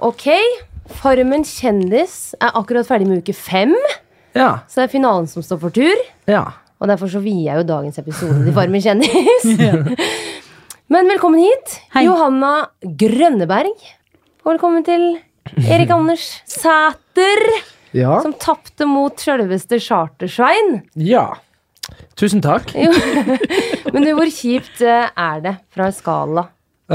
Ok, Farmen kjendis er akkurat ferdig med uke fem. Ja. Så det er finalen som står for tur. ja. Og derfor så vier jeg jo dagens episode til Farmen kjendis. Men velkommen hit, Hei. Johanna Grønneberg. Og velkommen til Erik Anders Sæter, Ja. som tapte mot sjølveste Chartersvein. ja. Tusen takk. Jo. Men du, hvor kjipt eh, er det fra en skala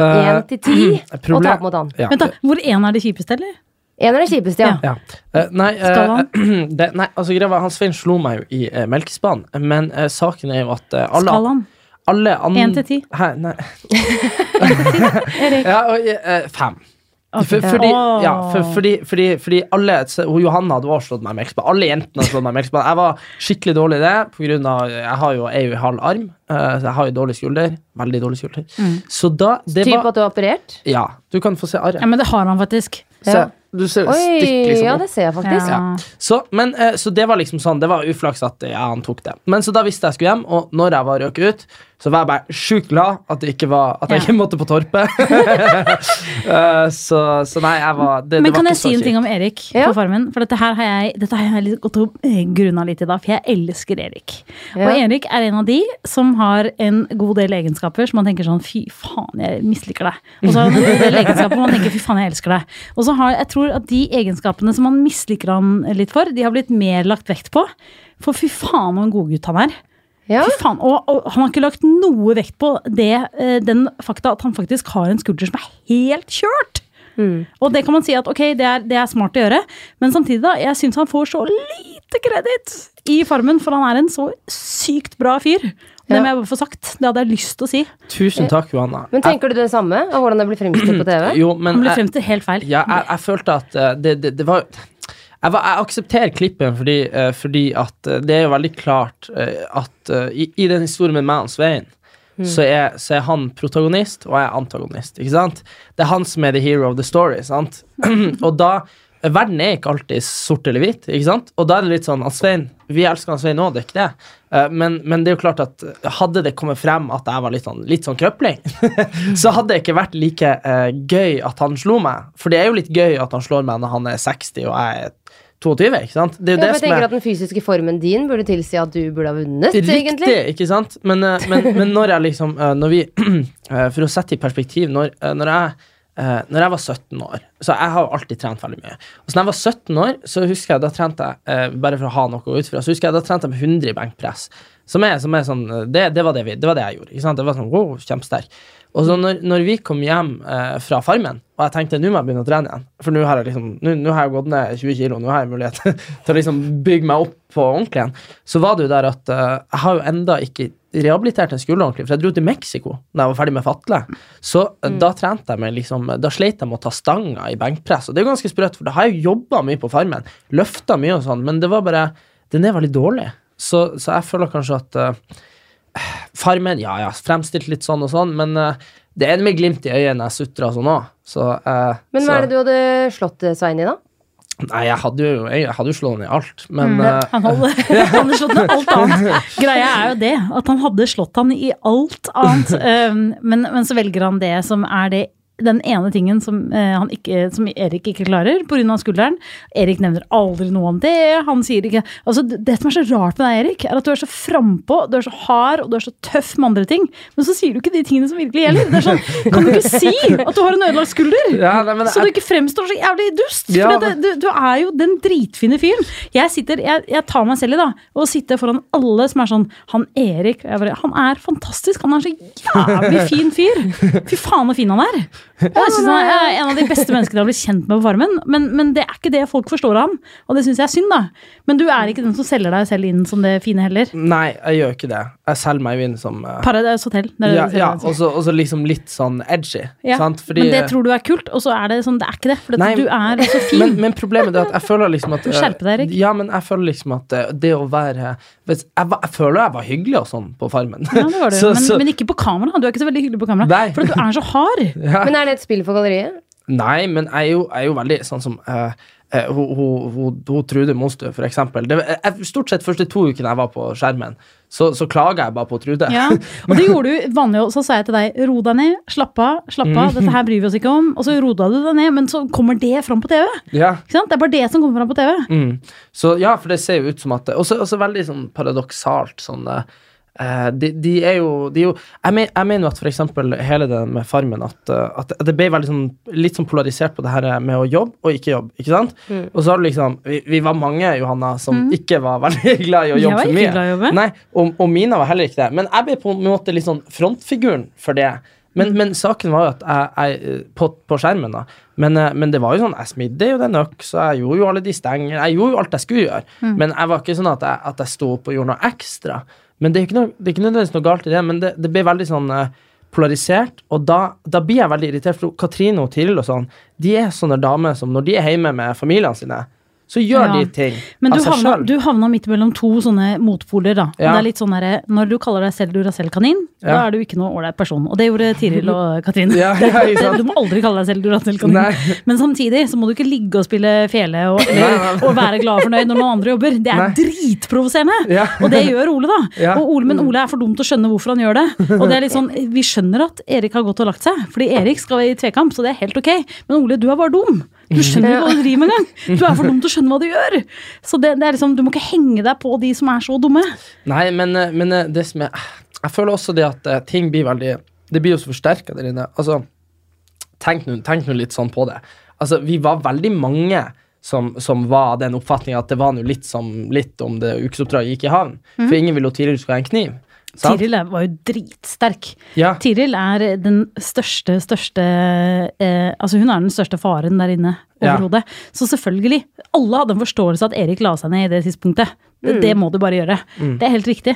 én til ti og problem- mot han? Ja. Vent da, Hvor én er det kjipeste, eller? En av de kjipeste, ja. Ja. Uh, nei, uh, det, nei, altså greia var, han Svein slo meg jo i uh, melkespann, men uh, saken er jo at uh, alle, Skalaen? alle an- En til ti? Hæ, nei. Ja, og, eh, fem. For, fordi, ja, for, fordi, fordi, fordi alle så- Johanna hadde også slått meg med melkespann. Alle jentene hadde slått meg med melkespann. Jeg var skikkelig dårlig i det. På grunn av, jeg har jo, er jo i halv arm, eh, så jeg har jo dårlig skulder. Veldig dårlig skulder. Så da det Typ var, at du har operert? Ja, du kan få se arret. Ja, men det har han faktisk. Ja. du ser Oi, stikk liksom ja, det ser jeg faktisk. Ja. Så, men, eh, så det var liksom sånn, det var uflaks at ja, han tok det. Men så da visste jeg skulle hjem, og når jeg var røket ut, så var jeg bare sjukt glad at, det ikke var, at jeg ikke måtte på Torpet. Eh, så, så nei, jeg var det, Men det var kan ikke jeg si en ting om Erik Ja. på Farmen? For dette her har jeg, dette har jeg litt gått og grunna litt i dag, for jeg elsker Erik. Ja. Og Erik er en av de som har en god del egenskaper som man tenker sånn fy faen, jeg misliker deg. Og så har han en god del egenskaper man tenker fy faen, jeg elsker deg. Og så har jeg tror at de egenskapene som man misliker han litt for, de har blitt mer lagt vekt på. For fy faen, hvor en godgutt han er. Ja. Fy faen, og, og han har ikke lagt noe vekt på det, eh, den fakta at han faktisk har en skulder som er helt kjørt. Og det kan man si at ok, det er, det er smart å gjøre, men samtidig da, jeg syns han får så lite kreditt i Farmen, for han er en så sykt bra fyr. Det må jeg bare få sagt. Det hadde jeg lyst til å si. Tusen takk, Johanna. Men tenker du det samme av hvordan det blir fremstilt på TV? Jo, men Han blir fremstilt helt feil. ja, jeg, jeg følte at eh, det, det, det var jeg, jeg aksepterer klippen fordi, eh, fordi at eh, det er jo veldig klart eh, at i, i den historien med meg og Svein, så, er, så er han protagonist, og jeg er antagonist. Ikke sant? Det er han som er the hero of the story. Sant? og da Verden er ikke alltid sort eller hvit, ikke sant? Og da er det litt sånn at Svein Vi elsker han Svein òg, det er ikke det. Eh, Men, men det er jo klart at hadde det kommet frem at jeg var litt sånn, litt sånn krøpling, så hadde det ikke vært like eh, gøy at han slo meg. For det er jo litt gøy at han slår meg når han er 60 og jeg er 22, ikke sant? Det er jo Ja, det jeg som tenker er at Den fysiske formen din burde tilsi at du burde ha vunnet. Riktig, egentlig ikke sant? Men, eh, men, men når jeg liksom Når vi For å sette i perspektiv Når, når jeg eh, når jeg var 17 år Så jeg har alltid trent veldig mye. Og så når jeg var 17 år, så husker jeg da trente jeg uh, Bare for å ha noe ut fra, så husker jeg da trente jeg med 100 i benkpress. Som er, som er sånn eh, det, det, var det, vi, det var det jeg gjorde. Det var sånn, wow, kjempesterk. Og så når, når vi kom hjem eh, fra Farmen, og jeg tenkte nå må jeg begynne å trene igjen For nå har liksom har jeg gått ned 20 kilo, nå har jeg mulighet til å liksom bygge meg opp på ordentlig igjen. Så var det jo der at eh, jeg har jo enda ikke rehabilitert en skulder ordentlig, for jeg dro til Mexico da jeg var ferdig med fatle. Så mm. da trente jeg meg liksom Da sleit jeg med å ta stanga i benkpress, og det er jo ganske sprøtt, for da har jeg jo jobba mye på Farmen, løfta mye og sånn, men det var bare Den er veldig dårlig. Så, så jeg føler kanskje at uh, Farmen, ja ja, fremstilt litt sånn og sånn, men uh, det er med glimt i øyet når jeg sutrer sånn òg. Så, uh, Men så, hva er det du hadde slått Svein i, da? Nei, jeg hadde jo, jeg hadde jo slått i alt, men mm, Han hadde, han hadde slått ned alt annet. Greia er jo det, at han hadde slått han i alt annet. Um, men, men så velger han det som er det den ene tingen som, eh, han ikke, som Erik ikke klarer pga. skulderen. Erik nevner aldri noe om det. Han sier ikke altså Det det som er så rart med deg, Erik, er at du er så frampå, du er så hard og du er så tøff med andre ting. Men så sier du ikke de tingene som virkelig gjelder. Det er sånn, Kan du ikke si at du har en ødelagt skulder? ja, nei, men Så du ikke fremstår så jævlig dust. Ja, for det, du, du er jo den dritfine fyren. Jeg, sitter, jeg, jeg tar meg selv i da, å sitte foran alle som er sånn Han Erik bare, Han er fantastisk. Han er så jævlig fin fyr. Fy faen så fin han er. Jeg synes han er en av de beste menneskene jeg har blitt kjent med på Farmen. Men, men det er ikke det folk forstår av ham, og det syns jeg er synd. da. Men du er ikke den som selger deg selv inn som det fine heller. nei, jeg gjør ikke det. Jeg selger meg jo inn som uh... Paradise Hotel. Det det Ja, ja og så liksom litt sånn edgy. Ja, Sant? Fordi, men det tror du er kult, og så er det sånn, det er ikke det. For Nei, du er så fin. men, men problemet er at jeg føler liksom at Du skjerper deg, Erik. Ja, men jeg føler liksom at eh, det å være jeg, jeg føler jeg var hyggelig og sånn på Farmen. Ja, det var du. Så- men, så- men ikke på kamera. Du er ikke så veldig hyggelig på kamera. Nei. For du er så hard. ja. Men er det et spill for galleriet? Nei, men jeg er jo, jeg er jo veldig sånn som uh, uh, hun, hun, hun, hun Trude Mostø, for eksempel. Det, jeg, stort sett første to ukene jeg var på skjermen, så, så klaga jeg bare på Trude. Ja, og det gjorde du vanlig, og så sa jeg til deg, ro deg ned, slapp av, slapp Mm. av, dette her bryr vi oss ikke om, og så roda du deg ned, men så kommer det fram på TV. Ja. Ikke sant? Det er bare det som kommer fram på TV. Mm. Så ja, for det ser jo ut som at Og så veldig sånn paradoksalt sånn eh, eh, de, de er jo, de er jo jeg, men, jeg mener jo at eksempel hele det med Farmen at, eh, at det ble veldig sånn litt sånn polarisert på det her med å jobbe og ikke jobbe, ikke sant? Og så har du liksom vi, vi var mange, Johanna, som ikke var veldig glad i å jobbe for mye. glad i å jobbe. Nei, og, og Mina var heller ikke det. Men jeg ble på en måte litt sånn frontfiguren for det. Men, men saken var jo at jeg, jeg på, på skjermen, da. Men, eh, men det var jo sånn, jeg smidde jo den øksa, jeg gjorde jo alle de stenger, jeg gjorde jo alt jeg skulle gjøre. Men jeg var ikke sånn at jeg, at jeg sto opp og gjorde noe ekstra. Men det er ikke, noe, det er ikke nødvendigvis noe galt i det, men det, det blir veldig sånn eh, polarisert, og da, da blir jeg veldig irritert, for Katrine og Tiril og sånn, de er sånne damer som når de er hjemme med familiene sine, så gjør Ja. de ting Men du av seg sjøl. du havna midt mellom to sånne motpoler, da. Ja. Det er litt sånn her Når du kaller deg selv Duracell-kanin, da er du ikke noe ålreit person. Og det gjorde Tiril og Katrine. Ja, ja, du må aldri kalle deg selv Duracell-kanin. Men samtidig så må du ikke ligge og spille fele og, eller, og være glad og fornøyd når noen andre jobber. Det er dritprovoserende! Ja. Og det gjør Ole, da. Ja. Og Ole, men Ole er for dum til å skjønne hvorfor han gjør det. Og det er litt sånn, Vi skjønner at Erik har gått og lagt seg, fordi Erik skal i tvekamp, så det er helt ok. Men Ole, du er bare dum. Du skjønner ikke hva du driver med engang. Du er for dum til å skjønne hva du gjør. Så det, det er liksom, du må ikke henge deg på de som er så dumme. Nei, men, eh, men eh, det som er Jeg føler også det at eh, ting blir veldig Det blir jo så forsterka der inne. Altså, tenk nå tenk nå litt sånn på det. Altså, vi var veldig mange som, som var den oppfatninga at det var litt, som, litt om det ukesoppdraget gikk i havn. For ingen ville jo tidligere skulle ha en kniv. Sant? Tiril var jo dritsterk. Ja. Tiril er den største, største eh, Altså hun er den største faren der inne Ja. overhodet. Så selvfølgelig, alle hadde en forståelse av at Erik la seg ned i det tidspunktet. Det, det må du bare gjøre. Mm. Det er helt riktig.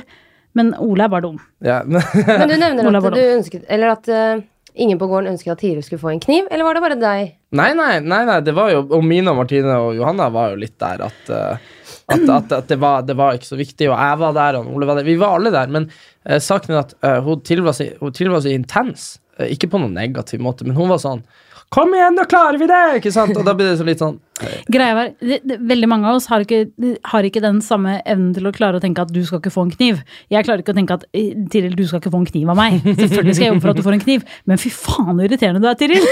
Men Ole er bare dum. Ja. Men du nevner at du ønsket Eller at uh, ingen på gården ønsket at Tiril skulle få en kniv, eller var det bare deg? Nei, nei, nei, nei, det var jo Og Mina, Martine og Johanna var jo litt der at eh, at, at, at det, var, det var ikke så viktig, og jeg var der, og Ole var der. Vi var alle der, men uh, saken er at uh, hun tilba var så intens. Uh, ikke på noen negativ måte, men hun var sånn Kom igjen, da klarer vi det! Ikke sant? Og da blir det så litt sånn Greia var, det, det, Veldig mange av oss har ikke, har ikke den samme evnen til å klare å tenke at du skal ikke få en kniv. Jeg klarer ikke å tenke at eh, Tiril, du skal ikke få en kniv av meg. Selvfølgelig skal jeg jobbe for at du får en kniv, men fy faen så irriterende du er, Tiril!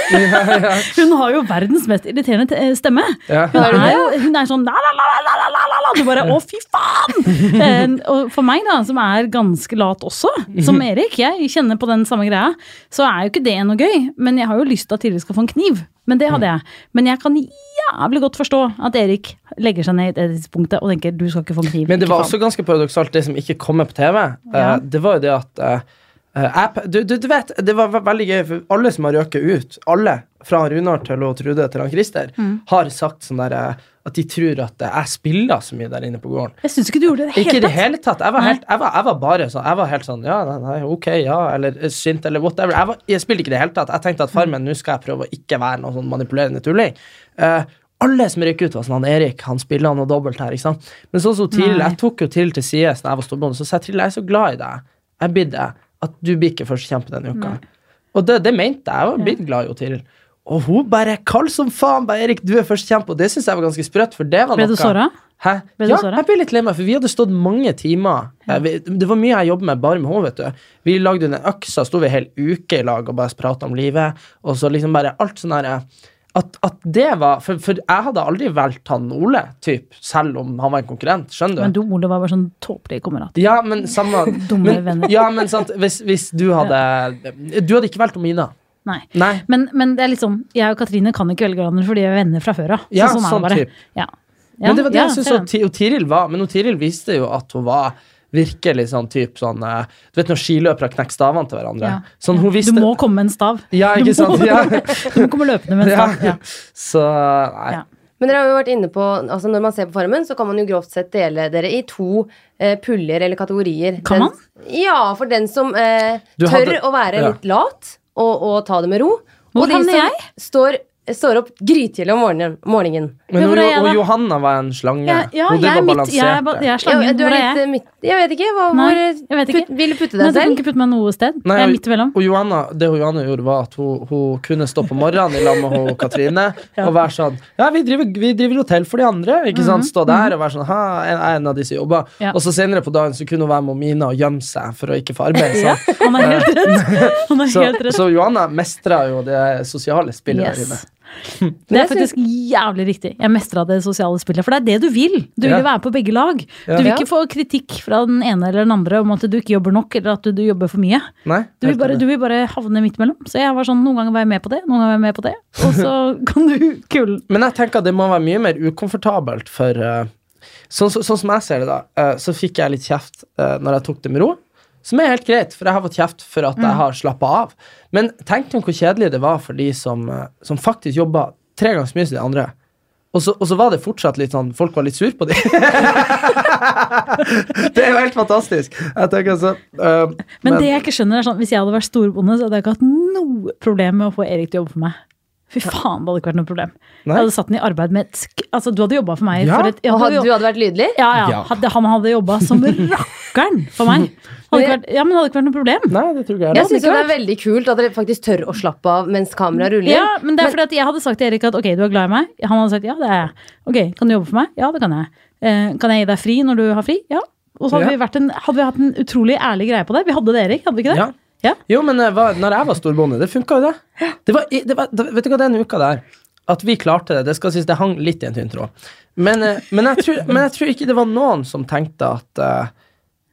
Hun har jo verdens mest irriterende stemme. Ja. Hun er, jo, hun er sånn la, la, la, la, la, la, la. Du bare å, fy faen! Eh, og for meg, da, som er ganske lat også, som Erik, jeg kjenner på den samme greia, så er jo ikke det noe gøy. Men jeg har jo lyst til at Tiril skal få en kniv. Men det hadde jeg. Men jeg kan jævlig godt forstå at Erik legger seg ned i det tidspunktet og tenker du skal ikke få kniv. Men det var også ganske paradoksalt, det som ikke kommer på TV. Ja. Uh, det var jo det at uh, app, du, du, du vet, Det var veldig gøy, for alle som har røket ut, alle fra Runar til og Trude til han Christer, Mm. har sagt sånn der eh, at de tror at jeg spiller så mye der inne på gården. Jeg syns ikke du gjorde det i Ikke i det hele tatt. Jeg var, helt, jeg var, jeg var bare sånn Jeg var helt sånn Ja, nei, nei, ok, ja, eller eh, sint, eller whatever. Jeg, var, jeg spilte ikke i det hele tatt. Jeg tenkte at Farmen, nå skal jeg prøve å ikke være noen sånn manipulerende tulling. Uh, alle som røyk ut, var sånn Han Erik han spiller noe dobbelt her. ikke sant? Men sånn som Tiril, jeg tok jo Tiril til sides da jeg var storbonde, så sa jeg Tiril, jeg er så glad i deg. Jeg bidder. At du blir ikke førstekjempe denne uka. Og det, det mente jeg. Jeg var blitt glad i Tiril. Og hun bare kald som faen. bare, Erik, du er førstekjempe. Og det syns jeg var ganske sprøtt, for det var Ble du noe såra? Hæ? Ble du ja, jeg ble litt lei meg, for vi hadde stått mange timer. Ja. Det var mye jeg jobbet med bare med henne, vet du. Vi lagde den øksa, sto vi en hel uke i lag og bare prata om livet. Og så liksom bare alt sånn herre at, at det var for, for jeg hadde aldri valgt han Ole, typ, selv om han var en konkurrent. Skjønner du? Men du, Ole, var bare sånn tåpelig kamerat. ja, men samme Dumme venner. Ja, men sant, hvis, hvis du hadde Du hadde ikke valgt Omina. Nei. Nei. Men, men det er litt sånn, jeg og Katrine kan ikke velge hverandre fordi vi er venner fra før av. Så Ja, sånn er sånn det bare. typ. Ja. Men det var det ja, jeg synes og Tiril var Men Tiril viste jo at hun var virkelig sånn typ sånn eh, Du vet når skiløpere knekker stavene til hverandre? Ja. Sånn hun visste Du må komme med en stav. Ja, Du ikke må- sant? Ja. Du må komme løpende med en stav. Ja. Så nei. Ja. Men dere har jo vært inne på, altså Når man ser på Farmen, så kan man jo grovt sett dele dere i to eh, puljer eller kategorier. Kan man? Den, ja, for den som eh, tør hadde- å være ja. litt lat og, og ta det med ro. Og de som jeg? står står opp grytidlig om morgenen. morgenen. Men Ja, hvor er jeg og da? Johanna var en slange. Ja, ja Hun var balansert. jeg, er, jeg er slangen. Hvor er jeg? eh, midt Jeg vet ikke. Hva, Nei, hvor jeg vet ikke. Put, vil du putte deg Nei, selv? du kan ikke putte meg noe sted. Nei, jeg er midt imellom. Og Johanna, det hun Johanna gjorde, var at hun, hun kunne stå på morgenen i lag med hun Katrine og være sånn Ja, vi driver, vi driver hotell for de andre. Ikke sant? Stå der og være sånn Ha, jeg er en av de som jobber. Mhm, Ja. Og så senere på dagen så kunne hun være med Mina og gjemme seg for å ikke få arbeid. Ja, han er helt rett. Han er Så, helt rett. så Johanna mestra jo det sosiale spillet der inne. Det er faktisk jævlig riktig. Jeg mestra det sosiale spillet. For det er det du vil. Du vil jo være på begge lag. Du vil ikke få kritikk fra den ene eller den andre om at du ikke jobber nok, eller at du, jobber for mye. Du vil, bare, du vil bare havne midt mellom. Så jeg var sånn, noen ganger var jeg med på det, noen ganger var jeg med på det. Og så kan du kulen. Men jeg tenker at det må være mye mer ukomfortabelt for uh, Sånn så, sånn som jeg ser det, da, uh, så fikk jeg litt kjeft uh, når jeg tok det med ro. Som er helt greit, for jeg har fått kjeft for at Mm. jeg har slappa av. Men tenk deg hvor kjedelig det var for de som, eh, som faktisk jobba tre ganger så mye som de andre. Og så, og så var det fortsatt litt sånn Folk var litt sur på dem. det er jo helt fantastisk. Altså eh, Men, det jeg ikke skjønner er sånn, hvis jeg hadde vært storbonde, så hadde jeg ikke hatt noe problem med å få Erik til å jobbe for meg. Fy faen, det hadde ikke vært noe problem. Nei. Jeg hadde satt den i arbeid med et sk Altså, du hadde jobba for meg Ja, for et ja, Og du hadde, du hadde vært lydelig? Ja, ja. Ja. Hadde, han hadde jobba som rakkeren for meg. Hadde ikke vært, ja, men det hadde ikke vært noe problem. Nei, det tror jeg. Jeg syns det er veldig kult at dere faktisk tør å slappe av mens kameraet ruller. Ja, men det er fordi at jeg hadde sagt til Erik at ok, du er glad i meg. Han hadde sagt ja, det er jeg. Ok, kan du jobbe for meg? Ja, det kan jeg. Eh, kan jeg gi deg fri når du har fri? Ja. Og så hadde, Ja. vi, vært en, hadde vi hatt en utrolig ærlig greie på det. Vi hadde det, Erik. Hadde vi ikke det? Ja. Ja. Jo, men eh, hva, når jeg var storbonde, det funka jo, det. det, var, det, var, vet du hva, den uka der At vi klarte det, det skal sies, det hang litt i en tynn tråd. Men, eh, men, jeg tror, men jeg tror ikke det var noen som tenkte at uh,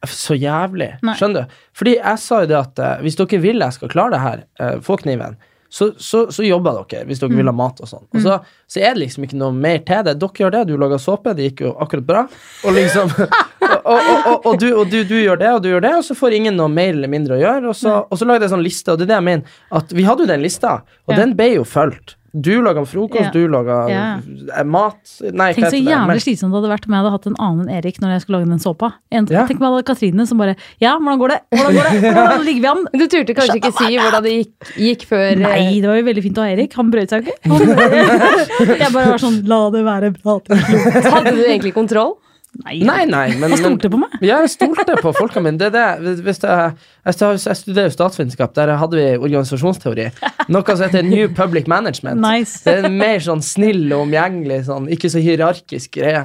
Så jævlig. Nei. Skjønner du? Fordi jeg sa jo det at uh, hvis dere vil jeg skal klare det her, uh, få kniven, så, så, så jobber dere hvis dere vil ha mat og sånn. Og så, så er det liksom ikke noe mer til det. Dere gjør det, du lager såpe, det gikk jo akkurat bra. Og liksom og, og, og, du, og du, du gjør det, og du gjør det, og så får ingen noe mer eller mindre å gjøre. Og så, og så lagde jeg sånn liste, og det er det jeg mener. At vi hadde jo den lista, og Ja. den ble jo fulgt. Du laga frokost, Ja. du laga Ja. eh, mat Nei, Tenk så jævlig slitsomt det hadde vært om jeg hadde hatt en annen enn Erik når jeg skulle lage den såpa. En, Ja. Tenk meg alle Katrine som bare Ja, hvordan går det? Hvordan går det? Hvordan ligger vi an? Du turte kanskje ikke si hvordan det gikk, gikk før eh, Nei, det var jo veldig fint å ha Erik. Han brøyt seg jo ikke. Jeg bare var sånn La det være bra. til slutt. Hadde du egentlig kontroll? Nei, Nei, nei, men, jeg stolte på meg. Ja, jeg stolte på folka mine. Det det. Hvis jeg, jeg, studerer jo statsvitenskap, der hadde vi organisasjonsteori. Noe som heter New Public Management. Nice. Det er en mer sånn snill og omgjengelig, sånn, ikke så hierarkisk greie.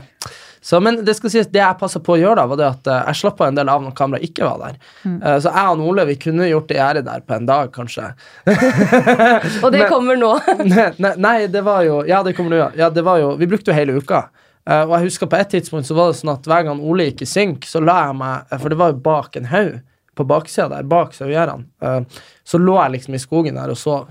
Så, men det skal sies, det jeg passa på å gjøre, da, var det at eh, jeg slapp av en del av når kameraet ikke var der. Mm. Eh, så jeg og Ole vi kunne gjort det gjerdet der på en dag, kanskje. Og det Men- kommer nå. nei, nei, det var jo Ja, det kommer nå, ja. ja. Det var jo, vi brukte jo hele uka. Eh, og jeg husker på et tidspunkt så var det sånn at hver gang Ole gikk i synk, så la jeg meg eh, For det var jo bak en haug, på baksida der, bak sauegjerdene. Uh, så lå jeg liksom i skogen der og sov.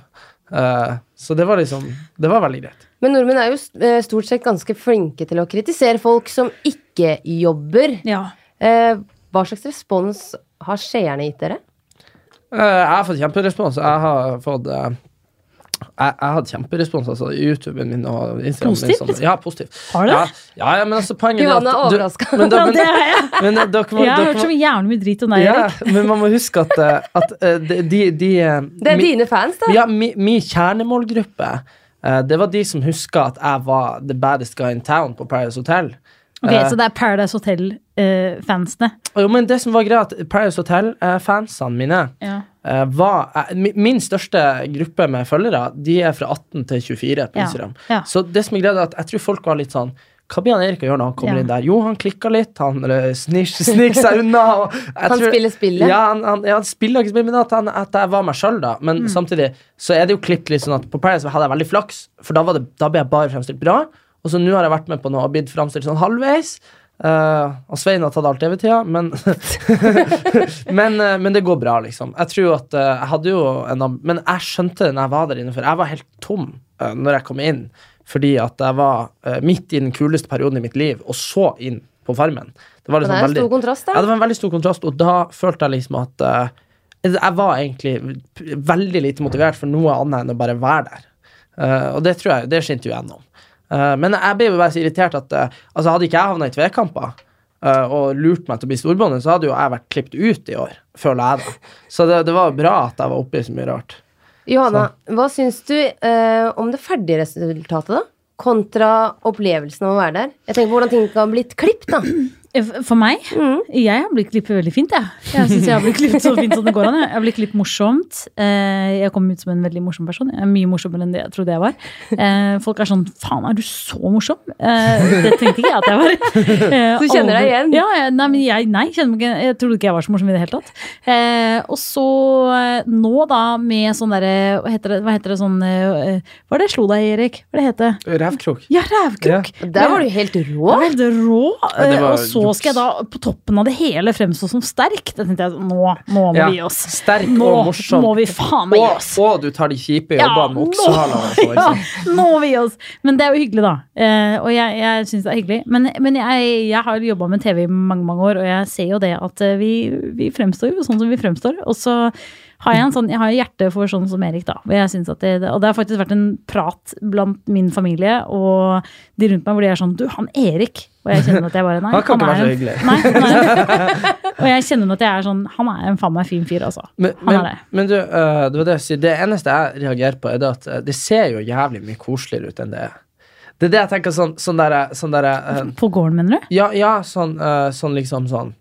Uh, så det var liksom Det var veldig greit. Men nordmenn er jo stort sett ganske flinke til å kritisere folk som ikke jobber. Ja. Eh, Hva slags respons har seerne gitt dere? Jeg har fått kjemperespons. Jeg har fått jeg, jeg hadde kjemperespons altså, i YouTuben min og Instagram. Positivt, Min, sånn. ja, positivt. Har du det? Ja, ja, ja, men altså poenget er at overraska. Men, da, men, det er jeg. men, eh, dere må, Jeg har dere hørt så jævlig mye drit om deg, Ja, Erik. men man må huske at, eh, at eh, de, de, de Det er mi- dine fans, da. Ja, mi, min kjernemålgruppe, eh, det var de som huska at jeg var the baddest guy in town på Paradise Hotel. Ok, Eh, Så det er Paradise Hotel-fansene. jo, men det som var greia, at Paradise Hotel-fansene mine ja. eh, var eh, Min største gruppe med følgere, de er fra 18 til 24 på Instagram. ja. Så det som er greia, er at jeg tror folk var litt sånn hva blir han Erik å gjøre når han kommer Ja. inn der? Jo, han klikka litt, han eh, sniker seg unna. Han spiller spillet. Ja, han, han, ja, han spiller ikke spillet, men at, han, at jeg var meg sjøl, da. Men Mm. samtidig så er det jo klippet litt sånn at på Paradise hadde jeg veldig flaks, for da, var det, da ble jeg bare fremstilt bra. Og så nå har jeg vært med på noe og blitt framstilt sånn halvveis. Uh, og Svein har tatt alt TV-tida, men men, uh, men det går bra, liksom. Jeg tror at uh, jeg hadde jo en Men jeg skjønte det når jeg var der inne, for jeg var helt tom uh, når jeg kom inn. Fordi at jeg var midt i den kuleste perioden i mitt liv, og så inn på Farmen. Det var liksom det er en veldig stor kontrast, ja, det var en veldig stor kontrast, og da følte jeg liksom at jeg var egentlig veldig lite motivert for noe annet enn å bare være der. Og det tror jeg, det skinte jo gjennom. Eh, men jeg ble jo bare så irritert at uh, altså hadde ikke jeg havna i tvekamper uh, og lurt meg til å bli storbonde, så hadde jo jeg vært klippet ut i år, føler jeg da. Så det, det var bra at jeg var oppe i så mye rart. Johanna, hva syns du om det ferdige resultatet, da? Kontra opplevelsen av å være der. Jeg tenker på hvordan ting kan ha blitt klippet, da. For meg? Jeg har blitt klippet veldig fint, jeg. Jeg syns jeg har blitt klippet så fint som det går an. Jeg har blitt klippet morsomt. Eh, Jeg kom ut som en veldig morsom person. Jeg er mye morsommere enn det jeg trodde jeg var. Eh, Folk er sånn Faen, er du så morsom? Eh, Det tenkte ikke jeg at jeg var. Så Du kjenner deg igjen? Ja, nei, men jeg, nei, ikke, jeg trodde ikke jeg var så morsom i det hele tatt. Eh, og så eh, nå, da, med sånn derre Hva heter det, hva heter det sånn eh, Hva er det jeg slo deg i, Erik? Hva er det heter Revkrok. Ja, rævkrok! Der var du helt rå. helt rå. Ja, det eh, var og så juks. skal jeg da på toppen av det hele fremstå som sterk. Da tenkte jeg nå, nå må Ja, vi gi oss. sterk nå og morsom. må vi faen meg gi oss. Og, og du tar de kjipe Ja, jobbene med nå- oksehaler. ja, nå må vi gi oss. Men det er jo hyggelig, da. Eh, og jeg, jeg syns det er hyggelig. Men, men jeg, jeg har jobba med TV i mange mange år, og jeg ser jo det at eh, vi, vi fremstår jo sånn som vi fremstår. Og så har jeg en sånn, jeg har hjerte for sånn som Erik, da. Og, jeg at det, og det har faktisk vært en prat blant min familie og de rundt meg hvor de er sånn Du, han Erik. Og jeg kjenner at jeg bare Nei, Han kan ikke være så en- hyggelig. Nei, er, og jeg kjenner at jeg er sånn Han er en faen meg fin fyr, altså. Men, Han men, det. men du, uh, det var det jeg sier. Det eneste jeg reagerer på, er det at øh, det ser jo jævlig mye koseligere ut enn det er. Det er det jeg tenker sånn, sånn der, sånn der uh, På gården, mener du? Ja, ja sånn, uh, sånn liksom sånn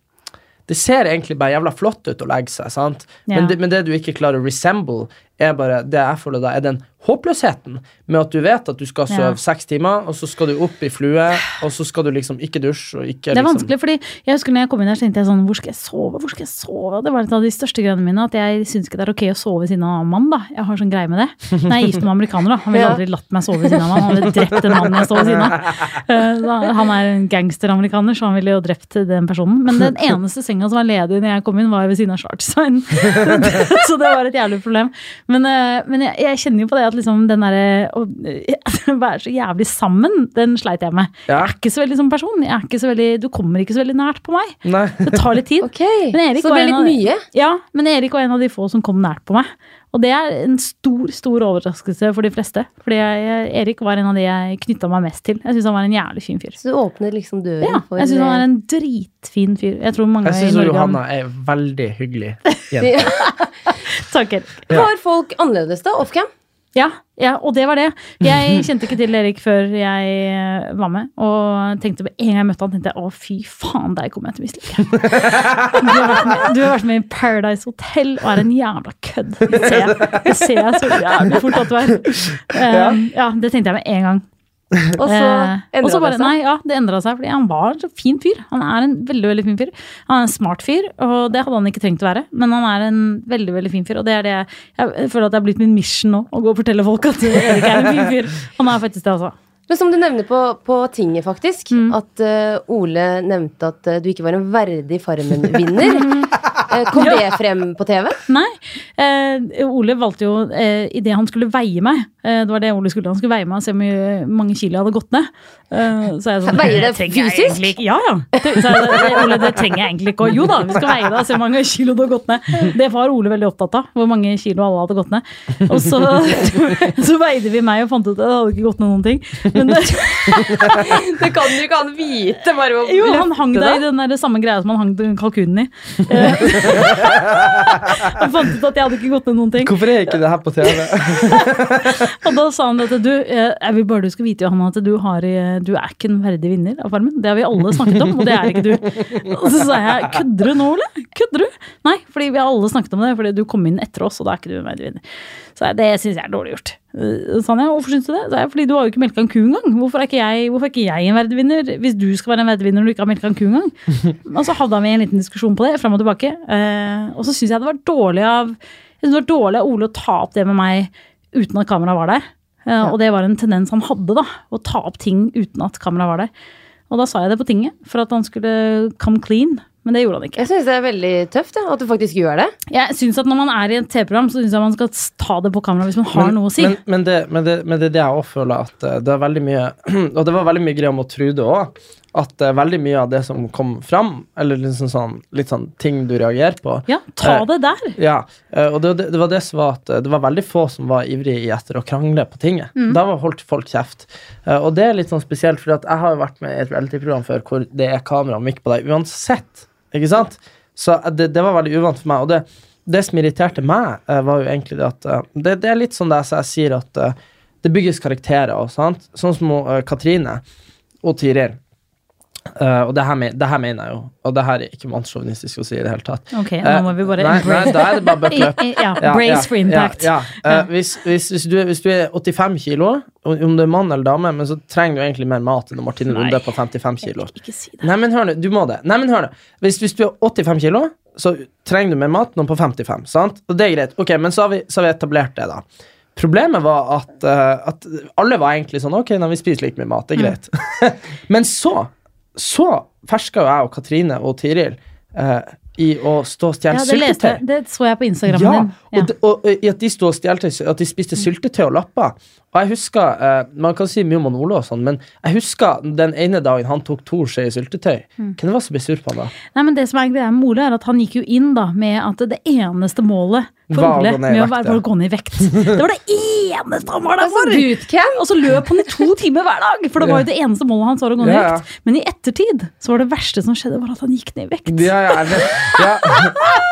Det ser egentlig bare jævla flott ut å legge seg, sant? Ja. Men, det, men det du ikke klarer å resemble, er bare det jeg føler da, er den håpløsheten med at du vet at du skal sove Ja. seks timer, og så skal du opp i flue, og så skal du liksom ikke dusje og ikke Det er liksom vanskelig, fordi jeg husker når jeg kom inn her, så tenkte jeg sånn Hvor skal jeg sove? Hvor skal jeg sove? Det var litt av de største greiene mine. At jeg syns ikke det er ok å sove ved siden av en mann, da. Jeg har sånn greie med det. Når jeg er gift med en amerikaner, da. Han ville aldri latt meg sove ved siden av meg. Han ville drept den mannen jeg sov ved siden av. Eh, Han er en gangsteramerikaner, så han ville jo drept den personen. Men den eneste senga som var ledig når jeg kom inn, var ved siden av Chartstein. så det var et jævlig problem. Men, eh, men jeg, jeg kjenner jo på det at liksom den derre å eh, være så jævlig sammen, den sleit jeg med. Ja. Jeg er ikke så veldig som person. Jeg er ikke så veldig, du kommer ikke så veldig nært på meg. Nei. Det tar litt tid. okay. Men Erik Så det var ble litt mye. Ja, men Erik var en av de få som kom nært på meg. Og det er en stor stor overraskelse for de fleste. Fordi jeg, Erik var en av de jeg knytta meg mest til. Jeg syns han var en jævlig fin fyr. Så du åpner liksom døren Ja, for jeg syns han er en dritfin fyr. Jeg tror mange Jeg i syns Johanna er veldig hyggelig jente. Takk, Erik. Ja. Var folk annerledes da? Offcam? Ja, ja, og det var det. Jeg kjente ikke til Erik før jeg eh, var med. Og tenkte med en gang jeg møtte han, tenkte jeg å fy faen, deg kommer jeg til å mislike. Du, har vært med- du har vært med i Paradise Hotel og er en jævla kødd. Det ser jeg, det ser jeg så jævlig fort at du er. Um, ja, det tenkte jeg med en gang. Og så Eh, endra det seg? Nei, ja, det endra seg, fordi han var en så fin fyr. Han er en veldig veldig fin fyr. Han er en smart fyr, og det hadde han ikke trengt å være. Men han er en veldig veldig fin fyr, og det er det jeg, jeg føler at det har blitt min mission nå. Å gå og fortelle folk at Erik er en fin fyr. Han er faktisk det, altså. Men som du nevner på, på tinget, faktisk, Mm. at uh, Ole nevnte at uh, du ikke var en verdig Farmen-vinner. Kom Ja. det frem på TV? Nei. Eh, Ole valgte jo eh, idet han skulle veie meg eh, Det var det Ole skulle. Han skulle veie meg og se hvor mange kilo jeg hadde gått ned. Eh, så jeg sånn, Veier det fysisk? egentlig. Ja, ja. Så jeg, det, Ole, det trenger jeg egentlig ikke. Og jo da, vi skal veie deg og se hvor mange kilo du har gått ned. Det var Ole veldig opptatt av. Hvor mange kilo alle hadde gått ned. Og så, så veide vi meg og fant ut at det hadde ikke gått ned noen ting. Men det, Det kan jo ikke han vite, bare å jo, han hang deg i den der samme greia som han hang kalkunen i. Eh, Jeg fant ut at jeg hadde ikke gått ned noen ting. Hvorfor er ikke det her på TV? Og da sa han at du, eh, jeg vil bare du skal vite, Johanna, at du, har, eh, du er ikke en verdig vinner av Farmen. Det har vi alle snakket om, og det er ikke du. Og så sa jeg, kødder du nå, eller? Kødder du? Nei, fordi vi har alle snakket om det, fordi du kom inn etter oss, og da er ikke du en verdig vinner. Så jeg, det syns jeg er dårlig gjort. Eh, Sa han, ja, hvorfor syns du det? det er, fordi du har jo ikke melka en ku engang. Hvorfor er ikke jeg, hvorfor er ikke jeg en verdedvinner hvis du skal være en verdedvinner når du ikke har melka en ku engang? Og så hadde vi en liten diskusjon på det, fram og tilbake. Eh, og så syns jeg det var dårlig av det var dårlig av Ole å ta opp det med meg uten at kameraet var der. Eh, Og det var en tendens han hadde, da. Å ta opp ting uten at kameraet var der. Og da sa jeg det på tinget, for at han skulle come clean. Men det gjorde han ikke. Jeg syns det er veldig tøft ja, at du faktisk gjør det. Jeg synes at Når man er i et TV-program, så syns jeg man skal ta det på kamera hvis man har noe å si. Men, men, det, men, det, men det er det jeg også føler at eh, det er veldig mye Og det var veldig mye greier med Trude òg. At uh, veldig mye av det som kom fram, eller liksom sånn, litt sånn ting du reagerer på Ja, ta Eh, det der. Ja, uh, og det, det, det var det som var at det var veldig få som var ivrige etter å krangle på tinget. Mm. Da var holdt folk kjeft. Og det er litt sånn spesielt, for jeg har jo vært med i et reality-program før hvor det er kamera og mikk på deg uansett. Ikke sant? Så eh, det, det var veldig uvant for meg. Og det, det som irriterte meg, eh, var jo egentlig det at eh, det, det er litt sånn det jeg sier at det bygges karakterer og sant. Sånn som Katrine og Tiril. Eh, og det her, det her mener jeg jo, og det her er ikke mannssjåvinistisk å si i det hele tatt. Ok, nå Eh, må vi bare nei, nei, da er det bare buckle up. Ja, Ja, brace ja, for impact. Ja. Eh, hvis, hvis, hvis, du, hvis du er 85 kilo, om du er mann eller dame, men så trenger du egentlig mer mat enn Martine Nei. Lunde på 55 kilo. Ikke si det. Nei, men hør nå, du må det. Nei, men hør nå. Hvis, du er 85 kilo, så trenger du mer mat enn på 55, sant? Og det er greit. Ok, men så har vi, så har vi etablert det, da. Problemet var at, at alle var egentlig sånn Ok, når vi spiser like mye mat, det er greit. men så, så ferska jo jeg og Katrine og Tiril eh, i å stå og stjele Ja, det syltetøy. jeg. Det så jeg på Instagram Ja, din. Ja. og, de, og, og i at de sto og stjelte At de spiste syltetøy og lapper. Og jeg husker eh, Man kan si mye om han Ole og sånn, men jeg husker den ene dagen han tok to skjeer syltetøy. Mm. Hvem det var som ble sur på han da? Nei, men det som er greia med Ole, er at han gikk jo inn da med at det eneste målet for i med å være var å gå ned i vekt. Det var det eneste han var der for! Bootcamp? Og så løp han i to timer hver dag, for det var jo det eneste målet hans var å gå ned i vekt. Men i ettertid så var det verste som skjedde, var at han gikk ned i vekt. Ja, ja, ja,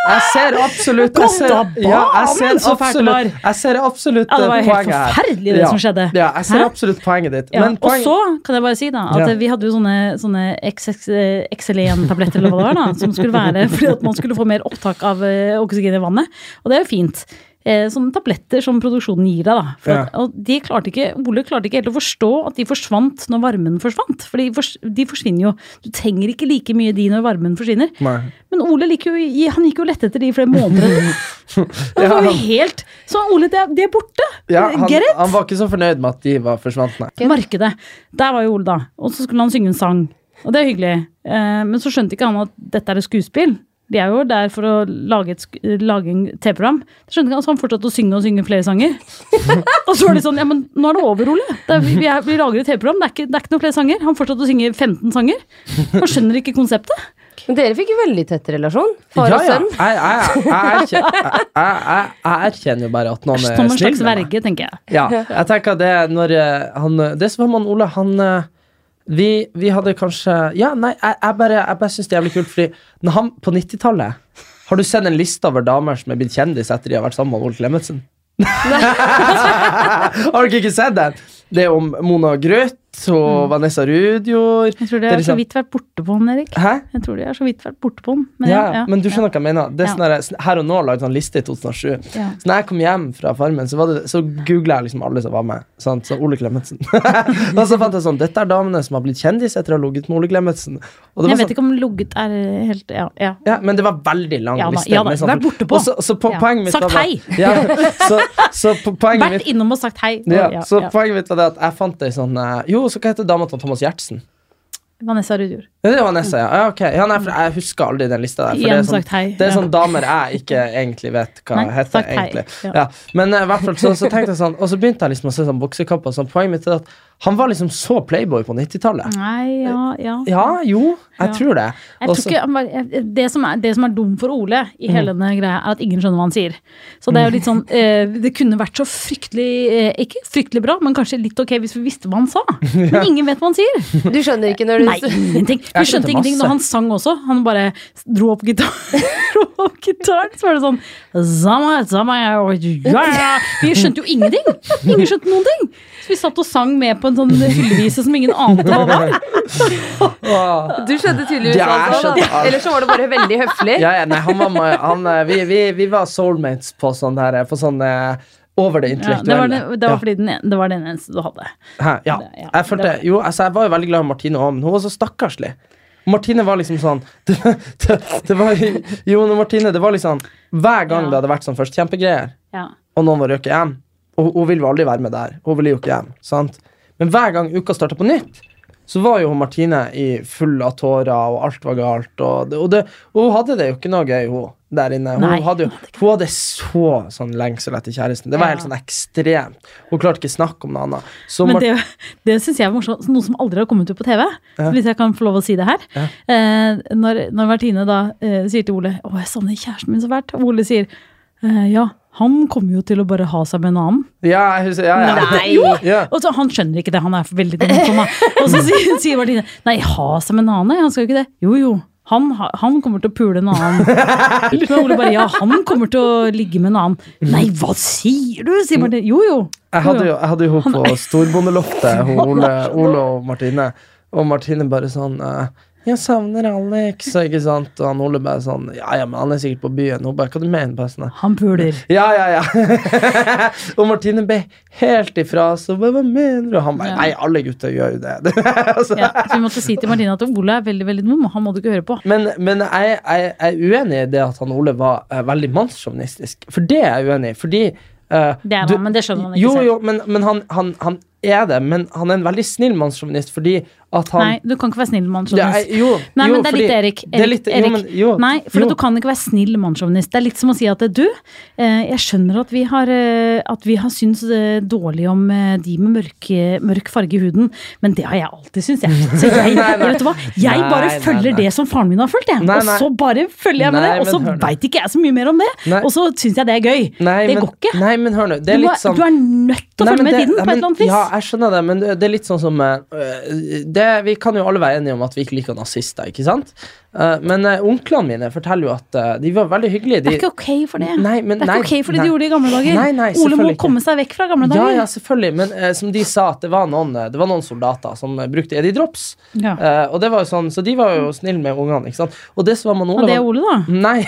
jeg ser absolutt jeg ser, ja, jeg ser absolutt, var. jeg ser absolutt Ja, det var eh, helt poenget her. forferdelig det som skjedde. Ja, jeg ser absolutt poenget ditt. Og så kan jeg bare si da at vi hadde jo sånne, sånne XL1-tabletter eller hva det var da, som skulle være fordi at man skulle få mer opptak av eh, oksygen i vannet. Og det er jo fint. Eh, sånne tabletter som produksjonen gir deg. da. For Ja. at, og de klarte ikke, Ole klarte ikke helt å forstå at de forsvant når varmen forsvant. For de, fors, de forsvinner jo. Du trenger ikke like mye de når varmen forsvinner. Nei. Men Ole liker jo, han gikk jo lett etter de i flere måneder. Det Ja, han- helt Så Ole, de er, de er borte! Ja, han, han var ikke så fornøyd med at de var forsvant, nei. Markedet. Der var jo Ole, da. Og så skulle han synge en sang. Og det er hyggelig. Eh, men så skjønte ikke han at dette er et skuespill. De er jo der for å lage, et, lage en TV-program. Ikke han, han fortsatte å synge og synge flere sanger. og så var det sånn Ja, men nå er det over, Ole. Det er, vi, vi, er, vi lager et TV-program. Det, er ikke- det er ikke noen flere sanger. Han fortsatte å synge 15 sanger. Han skjønner ikke konseptet. Men dere fikk jo veldig tett relasjon. Far Ja, og ja. sønn. Jeg, jeg, jeg, erkjenner, jo bare at noen er Som en slags verge, tenker jeg. Ja, jeg tenker det når eh, han Det som var med Ole, han eh, vi, vi hadde kanskje Ja, nei, jeg, jeg bare, jeg bare syns det er jævlig kult, fordi han på 90-tallet Har du sett en liste over damer som er blitt kjendis etter de har vært sammen med Ole Klemetsen? har dere ikke sett den? Det er om Mona Grøth og Vanessa Rudjord. Jeg tror de har så vidt vært borte på han, Erik. Hæ? Jeg tror de har så vidt vært borte på han. Men, Ja, ja, ja, men du ja. skjønner hva jeg mener. Det er sånn der, Her og nå lagde sånn liste i 2007. Ja. Så når jeg kom hjem fra Farmen, så, det, så googla jeg liksom alle som var med. Sant? Så Ole Klemetsen. og så fant jeg sånn Dette er damene som har blitt kjendis etter å ha ligget med Ole Klemetsen. Og det Jeg vet sånn, ikke om lugget er helt Ja. ja. ja, men det var veldig lang Ja da, liste. ja da, sånn- vært borte på. Og så, så på Ja. poenget mitt Sagt var hei. Ja, så, så po poenget Vært mitt innom og sagt hei. ja, Ja, Så ja. poenget mitt var det at jeg fant ei sånn eh, Jo, så hva heter dama til Thomas Gjertsen? Vanessa Rudjord. Ja, det er Vanessa, ja. ja, okay. ja nei, jeg husker aldri den lista der. Det er sånn. Det er Ja. damer jeg ikke egentlig vet hva Nei, heter. egentlig. Men eh, i hvert fall så, så tenkte jeg sånn Og så begynte jeg liksom å se sånn boksekamper. Sånn, poenget mitt er at han var liksom så playboy på 90-tallet. Nei, ja, ja. Ja, jo, jeg Ja. tror det. Jeg tror ikke, han var- jeg- det, som er, det som er dum for Ole Mm. i hele denne greia, er at ingen skjønner hva han sier. Så det er jo litt sånn eh, Det kunne vært så fryktelig eh, Ikke fryktelig bra, men kanskje litt ok hvis vi visste hva han sa. Men ingen vet hva han sier. Du skjønner ikke når du Nei, ingenting. Du skjønte ingenting når han sang også. Han bare dro opp gitar dro opp gitaren, så var det sånn Zama, zama, ja, ja. Vi skjønte jo ingenting! Ingen skjønte noen ting! Så vi satt og sang med på en sånn hyllevise som ingen ante hva var. Du skjønte tydeligvis hva det alt. Eller så var det bare veldig høflig. Ja, ja, nei, han var han, eh, vi, vi, vi var soulmates på sånn her På sånn eh, over det Ja, intellektuelle. det, var det, det var Ja. fordi den, det var den eneste du hadde. Hæ, ja. Det- ja, Jeg følte, jo, altså, jeg var jo veldig glad i Martine òg, men hun var så stakkarslig. Martine var liksom sånn det, det, det var, Jo, men Martine, det var liksom Hver gang Ja. det hadde vært sånn førstekjempegreier, Ja. og noen var røket hjem Og hun ville jo aldri være med der. Hun ville jo ikke hjem. sant? Men hver gang uka starta på nytt, så var jo Martine i full av tårer, og alt var galt. Og, det, og, det, og hun hadde det jo ikke noe gøy, hun der inne. Hun hadde jo hun hadde så sånn lengsel etter kjæresten. Det var Ja. helt sånn ekstremt. Hun klarte ikke snakke om noe annet. Så Men det, det syns jeg var morsomt. Noe som aldri har kommet ut på TV. Ja. Hvis jeg kan få lov å si det her. Ja. Eh, når, når Martine da eh, sier til Ole 'Å, jeg savner kjæresten min så fælt', og Ole sier eh, 'Ja, han kommer jo til å bare ha seg med en annen'. Ja, husker, ja, ja. Nei. Jo. Ja. Og så Han skjønner ikke det, han er veldig dum. Og så sier, sier Martine 'Nei, ha seg med en annen', han skal jo ikke det'. Jo, jo. Han, han kommer til å pule en annen. Men Ole bare ja, han kommer til å ligge med en annen. Nei, hva sier du? sier Martine. Jo, jo. Jeg hadde jo, jeg hadde jo hun på Storbondeloftet, Ole, Ole og Martine. Og Martine bare sånn eh, 'Jeg savner Alex', ikke sant? Og han Ole bare sånn 'Ja, ja, men han er sikkert på byen'. Hun bare 'Hva du mener bare sånn Han puler. Ja, ja, ja. og Martine ble helt ifra, så hva, hva mener du? Og han bare Ja. 'Nei, alle gutter gjør jo det'. altså, Ja, så vi måtte si til Martine at Ole er veldig veldig dum, og han må du ikke høre på. Men, men jeg, jeg, jeg er uenig i det at han Ole var uh, veldig mannssjåvinistisk. For det er jeg uenig i. Fordi Uh, Det er du- han, men det skjønner han ikke jo, selv. Jo, men, men han, han, han er det. Men han er en veldig snill mannssjåvinist fordi at han Nei, du kan ikke være snill det mannssjåvinist. jo, Nei, jo, men det er fordi- litt Erik. Det er litt, Erik. Jo, men, jo, Nei, for du kan ikke være snill mannssjåvinist. Det er litt som å si at du, eh, jeg skjønner at vi har, eh, at vi har syntes eh, dårlig om de med mørke, mørk farge i huden, men det har jeg alltid syntes, jeg. Så jeg, Nei, nei. vet du hva? jeg Nei, bare følger det som faren min har fulgt, jeg. Og så bare følger jeg med det, og så veit ikke jeg så mye mer om det. Og så syns jeg det er gøy. Det går ikke. Nei, men hør nå. Det er litt sånn du er nødt til å følge med tiden på et eller annet vis. Ja, jeg skjønner det, men det det er litt sånn som eh, det, Vi kan jo alle være enige om at vi ikke liker nazister, ikke sant? Uh, men uh, onklene mine forteller jo at uh, de var veldig hyggelige. Det er ikke ok for det. Nei, men- det er nei, ikke ok for det nei. de gjorde i gamle dager. Nei, Ole må komme seg vekk fra gamle dager. ja, selvfølgelig, men uh, som de sa, at det var noen, det var noen soldater som brukte Eddie Drops. Ja. Og det var jo sånn, Så de var jo snille med ungene. ikke sant? Og det som var med Og det er Ole, da. Nei.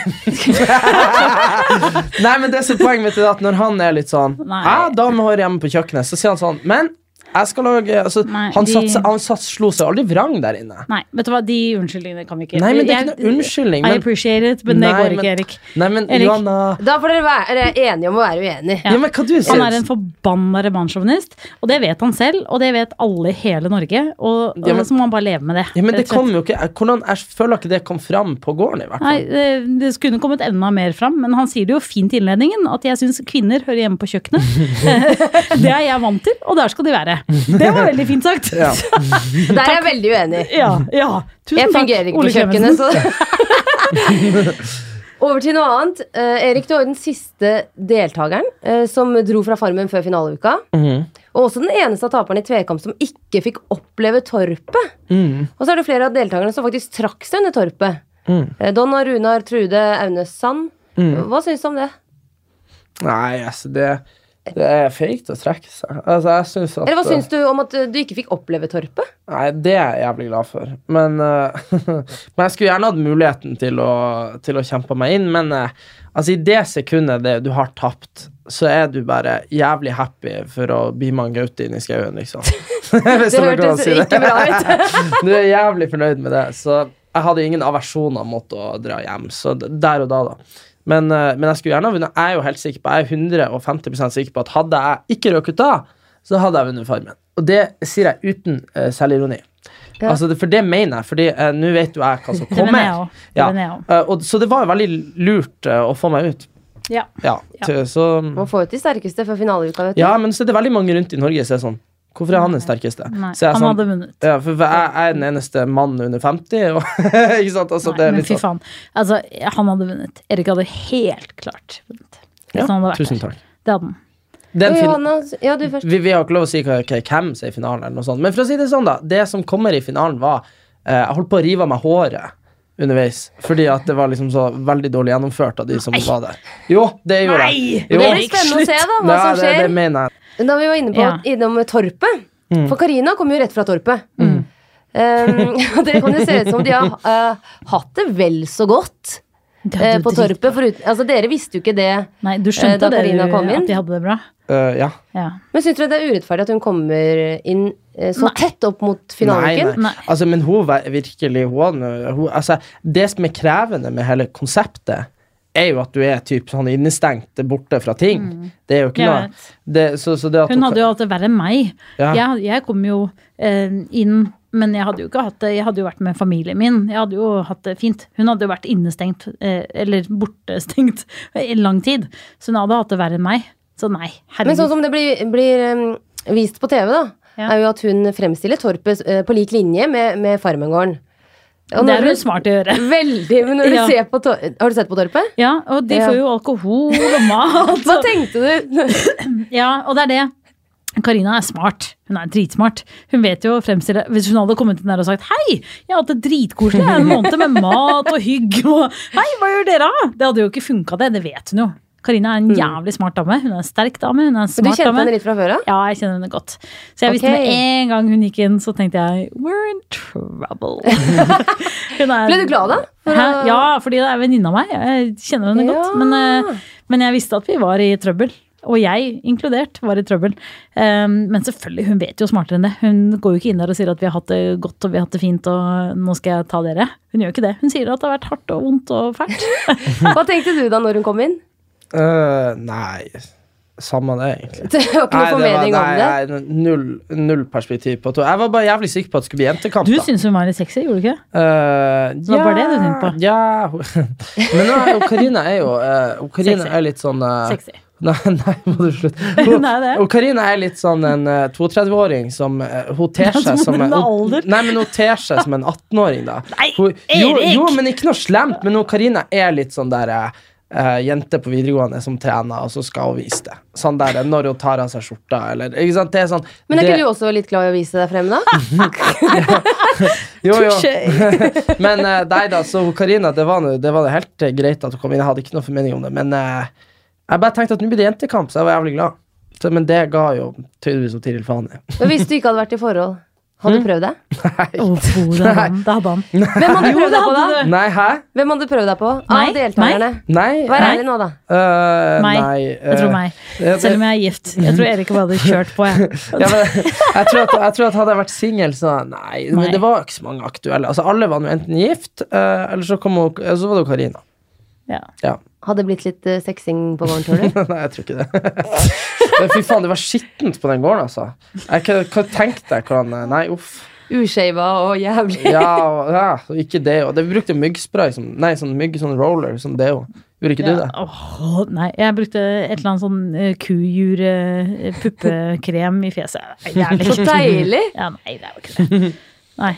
Nei, men det som er poenget mitt er at når han er litt sånn. Ja, damehår hjemme på kjøkkenet, så sier han sånn Men jeg skal lage altså, Nei, Han, de- satt, seg- han sats, slo seg aldri vrang der inne. Nei, vet du hva, de unnskyldningene kan vi ikke Nei, men det er ikke noe unnskyldning. I appreciate it, men det går men- ikke, Erik. nei, men Erik. Johanna Da får dere være enige om å være uenige. ja. men hva du Han er en forbanna revansjåvinist, og det vet han selv, og det vet alle i hele Norge, og, og Ja, men- så må han bare leve med det. ja, men det kom jo ikke Hvordan, Jeg føler ikke det kom fram på gården, i hvert Nei, det, det skulle kommet enda mer fram, men han sier det jo fint i innledningen, at jeg syns kvinner hører hjemme på kjøkkenet. det er jeg vant til, og der skal de være. Det var veldig fint sagt. Ja. Der er jeg veldig uenig. Ja, ja. Tusen Jeg takk, fungerer ikke på kjøkkenet, så Over til noe annet. Uh, Erik, du var jo den siste deltakeren uh, som dro fra Farmen før finaleuka. Mm. Og også den eneste av taperne i tvekamp som ikke fikk oppleve torpet. Mm. Og så er det flere av deltakerne som faktisk trakk seg under torpet. Mm. Eh, Donna, Runar, Trude, Aune Sand. Mm. Hva syns du om det? Nei, altså, det, det er feigt å trekke seg. Altså, jeg synes at Eller hva syns du om at eh, du ikke fikk oppleve torpet? Nei, det er jeg jævlig glad for. Men, uh, men jeg skulle gjerne hatt muligheten til å, til å kjempe meg inn. Men uh, altså, i det sekundet det, du har tapt, så er du bare jævlig happy for å bli med Gaute inn i skauen, liksom. Hvis Det hørtes si ikke bra ut. du er jævlig fornøyd med det. Så jeg hadde ingen aversjoner mot å dra hjem. Så der og da, da. Men, eh, men jeg skulle gjerne ha vunnet. Jeg er jo helt sikker på Jeg er 150 sikker på at hadde jeg ikke røket da, så hadde jeg vunnet Farmen. Og det sier jeg uten uh, selvironi. Ja. Altså, for det mener jeg, fordi uh, nå vet jo jeg hva som kommer. Det Ja. Eh, og, så det var jo veldig lurt å få meg ut. Ja. Ja, Ja. til, så, Man får ut de sterkeste før finaleuka, vet du. ja, men så er det veldig mange rundt i Norge som er sånn Hvorfor er han den sterkeste? Nei, Så jeg han sånn, hadde vunnet. ja, for jeg, jeg er den eneste mannen under 50. Og, ikke sant? Altså, det Nei, er men fy sånn. faen. Altså, han hadde vunnet. Erik hadde helt klart vunnet. Hvis Ja, han hadde tusen der. takk. Det hadde han. Den oh, Johannes, ja, du først. vi, vi har ikke lov å si hva, hva, hvem som er i finalen, eller noe sånt. Men for å si det sånn, da. Det som kommer i finalen, var eh, Jeg holdt på å rive av meg håret underveis. Fordi at det var liksom så veldig dårlig gjennomført av de som var der. Jo, det gjorde jeg. Jo. Det blir spennende å se da, hva Nei, som det, det skjer. mener jeg. Da vi var inne på Ja. innom Torpet. Mm. For Karina kom jo rett fra Torpet. Um, og det kan jo se ut som de har uh, hatt det vel så godt eh, på Torpet. Foruten, altså, dere visste jo ikke det. Nei, du skjønte da Karina kom inn. at de hadde det bra? Eh, ja. Ja. Men syns du det er urettferdig at hun kommer inn så Nei. tett opp mot Nei, nei. Nei. Altså, men hun var virkelig hun, hun, altså, Det som er krevende med hele konseptet, er jo at du er typ sånn innestengt borte fra ting. Det er jo ikke Jeg noe det, så, så det at Hun hadde jo hatt det verre enn meg. Ja. Jeg, jeg kom jo eh, inn, men jeg hadde jo ikke hatt det Jeg hadde jo vært med familien min. Jeg hadde jo hatt det fint. Hun hadde jo vært innestengt, eh, eller bortestengt, i lang tid. Så hun hadde hatt det verre enn meg. Så nei, Men sånn som det blir, blir um, vist på TV, da, Ja. er jo at hun fremstiller Torpet eh, på lik linje med, med Farmengården. Og Det er hun smart å gjøre. Veldig. Men når du Ja. ser på Har du sett på Torpet? Ja, og de Ja. får jo alkohol og mat. Hva tenkte du? Ja, og det er det. Karina er smart. Hun er dritsmart. Hun vet jo å fremstille Hvis hun hadde kommet inn der og sagt 'hei, jeg har hatt det dritkoselig en måned med mat og hygg' og 'hei, hva gjør dere? Det hadde jo ikke funka, det. Det vet hun jo. Karina er en jævlig smart dame. Hun er en sterk dame. Hun er en Men du kjente dame. henne litt fra før av? Ja, jeg kjenner henne godt. Så jeg visste med en gang hun gikk inn, så tenkte jeg 'we're in trouble'. Ble du glad da? For å- Ja, fordi det er venninna av meg. Jeg kjenner henne Ja. godt. Men, eh, men jeg visste at vi var i trøbbel. Og jeg, inkludert, var i trøbbel. Um, men selvfølgelig, hun vet jo smartere enn det. Hun går jo ikke inn der og sier at vi har hatt det godt og vi har hatt det fint og nå skal jeg ta dere. Hun gjør ikke det. Hun sier at det har vært hardt og vondt og fælt. Hva tenkte du da når hun kom inn? Eh, nei, samme det, egentlig. Det var ikke noe formening om det? nei, null, null perspektiv på det. Jeg var bare jævlig sikker på at det skulle bli jentekamp. Du syntes hun var litt sexy, gjorde du ikke? Uh, Det var bare det du tenkte på? Ja, men nå er jo Karina er jo uh, Karina er litt sånn uh, Sexy. Nei, nei, må du slutte. Hun. Og Karina er litt sånn en eh, 32-åring som Hun ter seg som en. Nei, men hun ter seg som en 18-åring, da. Nei, Hun, jo, jo, men ikke noe slemt. Men Karina er litt sånn der eh, eh, jente på videregående som trener, og så skal hun vise det. Sånn der når hun tar av seg skjorta, eller Ikke sant? Det er sånn Men er det, ikke du også litt glad i å vise deg frem, da? Jo, jo. Men uh, nei da, så Karina, det var, nå- det var helt eh, greit at hun kom inn. Jeg hadde ikke noe formening om det. Men uh, jeg bare tenkte at nå blir det jentekamp, så jeg var jævlig glad. Så, men det ga jo tydeligvis Tiril faen i. Hvis du ikke hadde vært i forhold, hadde du prøvd det? Oh, det hadde han. Det hadde han. Hvem hadde du prøvd deg på, da? Nei, hæ? Hvem hadde prøvd deg på? Av deltakerne? Nei. Vær ærlig nå, da. Uh, Meg. Nei. Jeg tror eh, meg. Selv om jeg er gift. Jeg tror Erik bare hadde kjørt på, jeg. ja, men, jeg, tror at, jeg tror at hadde jeg vært singel, så nei, Nei. Men det var ikke så mange aktuelle. Altså, alle var nå enten gift, uh, eller så, kom så var det jo Karina. Ja. Ja. Hadde det blitt litt uh, sexing på gården, tror du? nei, jeg tror ikke det. Men Fy faen, det var skittent på den gården, altså. Jeg, hva, hva tenkte jeg hvordan Nei, uff. Ushava og jævlig. Ja, og, ja og ikke det. Og det, vi brukte myggspray som Nei, sånn mygg, sånn roller, sånn deo. Gjorde ikke du det? Åh, nei, jeg brukte et eller annet sånn uh, kujure-puppekrem i fjeset. Jævlig. Så deilig. Ja, nei, det er jo ikke det. Nei.